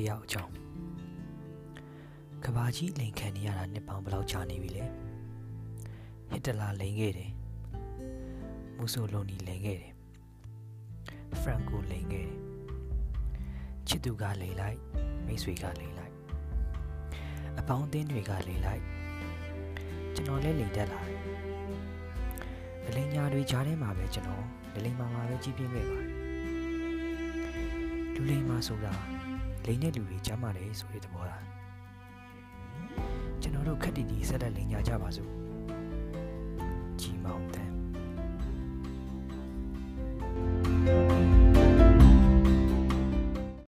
တယောက်အကြောင်းကဘာကြီးလိန်ခံနေရတာနှစ်ပေါင်းဘယ်လောက်ကြာနေပြီလဲဟစ်တလာလိန်ခဲ့တယ်မူဆိုလိုနီလိန်ခဲ့တယ်ဖရန်ကိုလိန်ခဲ့တယ်ချစ်သူကလိန်လိုက်မိတ်ဆွေကလိန်လိုက်အပေါင်းအသင်းတွေကလိန်လိုက်ကျွန်တော်လည်းလိန်တက်လာတယ်အလိန်ညာတွေကြားထဲမှာပဲကျွန်တော်လိန်မာမာပဲကြီးပြင်းခဲ့ပါတယ်လူလိန်မာဆိုတာ လိန်တဲ့လူတွေကြားမှာလေဆိုတဲ့သဘောလားကျွန်တော်တို့ခက်တီတီဆက်လက်လိန်ညာကြပါစို့